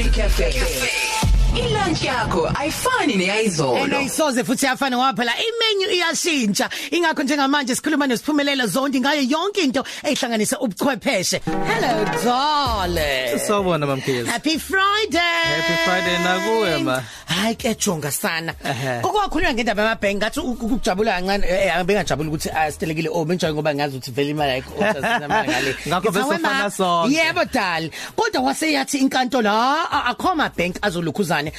Music Cafe. Ilunch yakho ayifani neyizolo. Enayisoze futhi yafana ngoba phela imenu iyashintsha ingakho njengamanje sikhuluma nesiphumelela zondi ngayo yonke into ehlanganisa ubuchwepheshe hello darling Sawubona mamkhezi. happy friday Happy Friday nakuwe ma. hayi ke jonga sana Ehhe. kokwakhulunywa ngendaba yamabhenki ngathi u- ukujabula kancane eh, eh, bengajabula ukuthi asitelekile oh bengijaye ngoba ngazi ukuthi vele imali ayikho usasinamali ngale Ngakho bese Ngithi, ufana "Wema, sonke." yebo dali kodwa wase yathi inkantolo ha akhoma bank azolukhuzane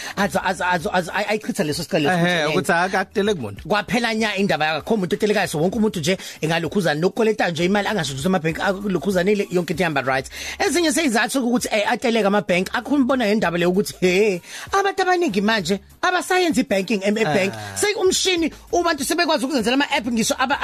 aza aza aza ayichitha leso sicelo Ehhe ukuthi akakutele kumuntu. kwaphela nya indaba yakho umuntu otelekayo so wonke umuntu nje engalokhuzana nokukoleta nje imali angasho ukuthi amabhenki akulokhuzanile yonke into ihamba right ezinye seyizathu ukuthi eh ateleka amabhenki akumbona ngendaba le ukuthi he abantu abaningi manje abasayenza ibanking ebank seyumshini ubantu sebekwazi ukuzenzela ama app ngisho aba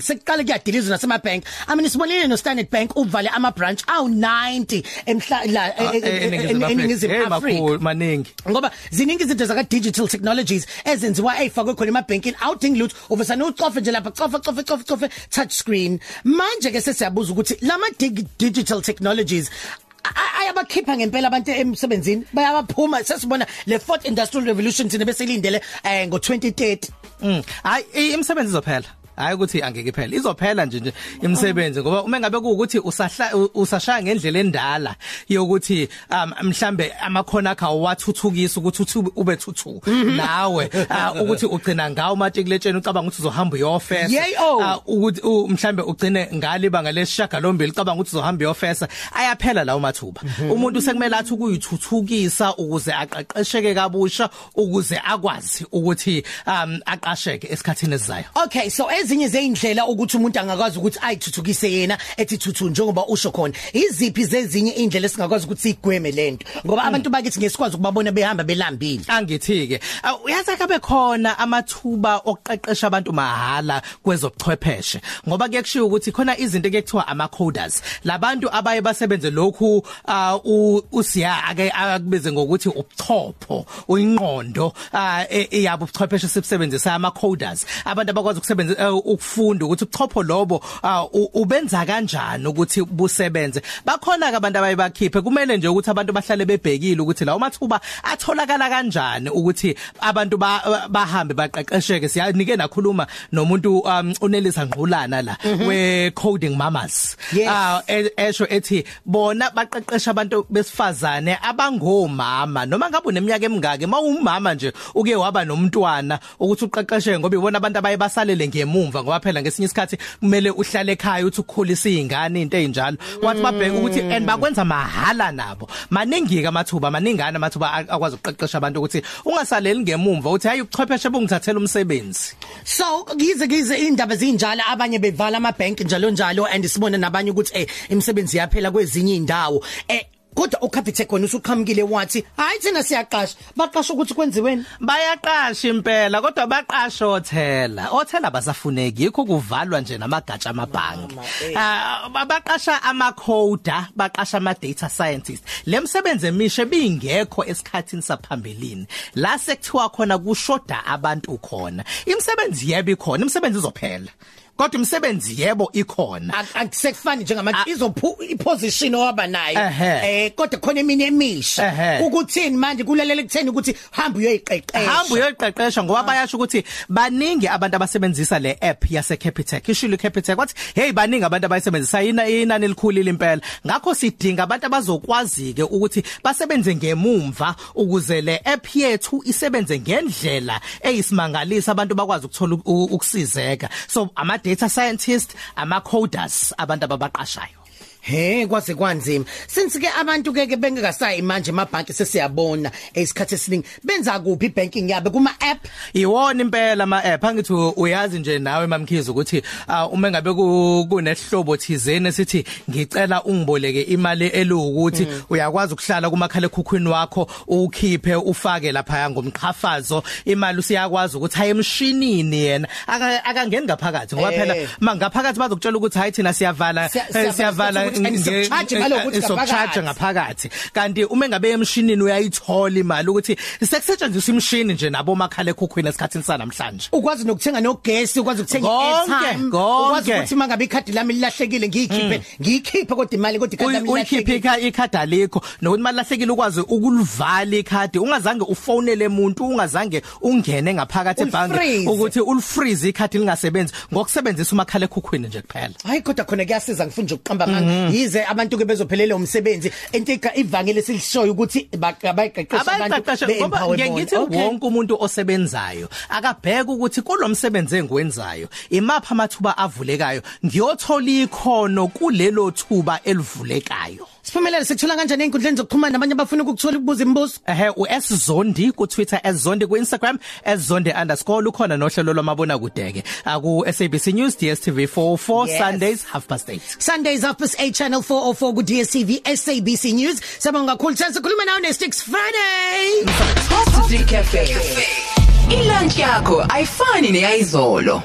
sekuqala kuyadilizwa nasemabhenki amini sibonile no Standard Bank uvale ama branch awu 90 emhla la Ah, e- e- e- eNingizimu Afrika. eningizimu Hey Afrika makhulu maningi. Ngoba ziningi izinto zaka digital technologies ezenziwa eyifakwe khona emabhenki outing loot uvesana ucofe nje lapha cofa cofe cofe cofe touch screen manje ke sesiyabuza ukuthi lama dig- digital technologies a- ayabakhipha ngempela abantu emsebenzini bayabaphuma sesibona le fourth industrial revolution thina besilindele eh ngo 2030 Mm. Hayi i- imisebenzi izophela. Hayi ukuthi angeke iphele. Izophela nje nje imisebenzi ngoba uma ngabe kuukuthi usahla usashaya ngendlela endala yokuthi um mhlambe amakhona akho awathuthukisa ukuthi uthi ube thuthu nawe ah, ukuthi ugcina ngawo matikuletsheni ucabanga ukuthi uzohamba uyofesa. Oh. Ukuthi mhlambe ugcine ngale banga lesishagalombili ucabanga ukuthi uzohamba uyofesa. Ayaphela lawo mathuba. Umuntu sekumele athi ukuyithuthukisa ukuze aqeqesheke kabusha ukuze akwazi ukuthi um aqasheke esikhathini esizayo. Okay so ezinye zeindlela ukuthi umuntu angakwazi ukuthi ayithuthukise yena ethi thuthu njengoba usho khona. Iziphi zezinye indlela esingakwazi ukuthi sigweme lento? Ngoba abantu bakithi ngesikwazi ukubabona behamba belambile. Angithi ke uyazi akabe khona amathuba okuqeqesha abantu mahala kwezobuchwepheshe. Ngoba kuyekushiya ukuthi khona izinto ekuthiwa ama coders labantu abaye basebenze lokhu ah, u- usiya ake akubeze ngokuthi ubuchopho uyinqondo ah, e- eyabo ubuchwepheshe sibusebenzisa ama coders abantu abakwazi ukusebenza eh, ukufunda ukuthi ubuchopho lobo ah, ubenza kanjani ukuthi busebenze? Bakhona ke abantu abaye bakhiphe. Kumele nje ukuthi abantu bahlale bebhekile ukuthi lawo mathuba atholakala kanjani ukuthi abantu ba- bahambe baqeqesheke. Siyanike nakhuluma nomuntu um, unelisa ngqulana la we coding mamas. Ah, e- esho ethi bona baqeqesha abantu besifazane abangomama. Noma ngabe uneminyaka emingaki mawumama nje uke waba nomntwana ukuthi uqeqeshe ngoba ibona abantu abaye basalele ngemumva ngoba phela ngesinye isikhathi kumele uhlale ekhaya uthi ukukhulisa izingane into ezinjalo wathi babheka ukuthi and bakwenza mahala nabo. Maningi ke amathuba maningana amathuba a- akwazi ukuqeqesha abantu ukuthi ungasaleli ngemumva uthi hayi ubuchwepheshe bungithathela umsebenzi. So gize gize indaba zinjalo abanye bevala ama bank njalo njalo and sibona nabanye ukuthi eh imisebenzi yaphela kwezinye indawo eh kodwa uCapitec khona usuqhamukile wathi hayi thina siyaqasha. Baqasha ukuthi kwenziweni. Bayaqasha impela kodwa baqasha othela. Othela basafuneki yikho kuvalwa nje namagatsha amabhangi Ah, baqasha ama coder baqasha ama data scientists lemsebenze emisha bingekho esikhathini saphambilini. La sekuthiwa khona kushoda abantu khona. Imisebenzi yebo ikhona imisebenzi izophela. Kodwa imisebenzi yebo ikhona. Ak- akusekufani njengamanje izophu iposition owaba nayo eh kodwa khona eminye emisha. Ukuthini manje kulalela kutheni ukuthi hamba uyoyiqeqesha? Hamba uyoqeqesha ngoba bayasho ukuthi baningi abantu abasebenzisa le app yase Capitec ishilo Capitec wathi hey baningi abantu abayisebenzisa yina inani elikhulile impela. Ngakho sidinga abantu abazokwazi ke ukuthi basebenze ngemumva ukuze le app yethu isebenze ngendlela eyisimangalisa abantu bakwazi ukuthola ukusizeka. So ama data scientists ama coders abantu ababaqashayo. He kwaze kwanzima since ke abantu ke ke bengekasayi manje emabhanki sesiyabona esikhathi esiningi benza kuphi banking yabe kuma app Iwona impela ama app angithi uyazi nje nawe mamkhizi ukuthi ah, uma ngabe ku- kunehlobo thizene sithi ngicela ungiboleke imali elukuthi uyakwazi ukuhlala kumakhala ekhukhwini wakho ukhiphe ufake lapha ngomqhafazo. Imali usiyakwazi ukuthi hayi emshinini yena. Aka- akangeni ngaphakathi ngoba Eh. phela mangaphakathi bazokutshela ukuthi hayi thina siyavala Siya- eh, siyavala siyavala Not and sokucharge imali ukuthi sokucharge ngaphakathi. kanti uma ngabe emshinini uyayithola imali ukuthi sekusetshenziswa imshini nje nabo makhala ekhukhwini esikhathini sanamhlanje. Ukwazi nokuthenga nogesi ukwazi ukuthenga airtime ukwazi ukuthi mangabe ikhadi lami lilahlekile ngiyikhiphe ngiyikhiphe kodwa imali kodwa ikhadi lami lilahlekile ikhadi alikho. Nokuthi imali lahlekile ukwazi ukulivala ikhadi ungazange ufonele umuntu ungazange ungene ngaphakathi ebhange ukuthi ulifreeze ikhadi lingasebenzi ngokusebenzisa umakhala ekhukhwini nje kuphela. Hayi kodwa khona kuyasiza ngifuna nje ukuqamba ngani yize abantu ke bezophelela umsebenzi. Entika ivangeli silishoyo ukuthi abayiqeqesha abantu ngoba ngiyithi wonke umuntu osebenzayo akabheka ukuthi kulomsebenzi engwenzayo imapha amathuba avulekayo ngiyothola ikhono kulelo thuba elivulekayo. Siphumelele sikuthola kanjani einkundleni zokuxhumana nabanye abafuna ukukuthola ukubuza imibuzo? Ehhe uS Zondi ku Twitter @zondi ku Instagram @zondi_ ukhona nohlelo lwamabona kudeke aku SABC News DStv 44 yes. Sundays half past 8. Sundays half past 8 channel 404 ku DStv SABC News. Sabonga kakhulu senze khuluma nawe ne Sticks Friday. Top 3 Cafe. Ilunch yakho ayifani neyizolo.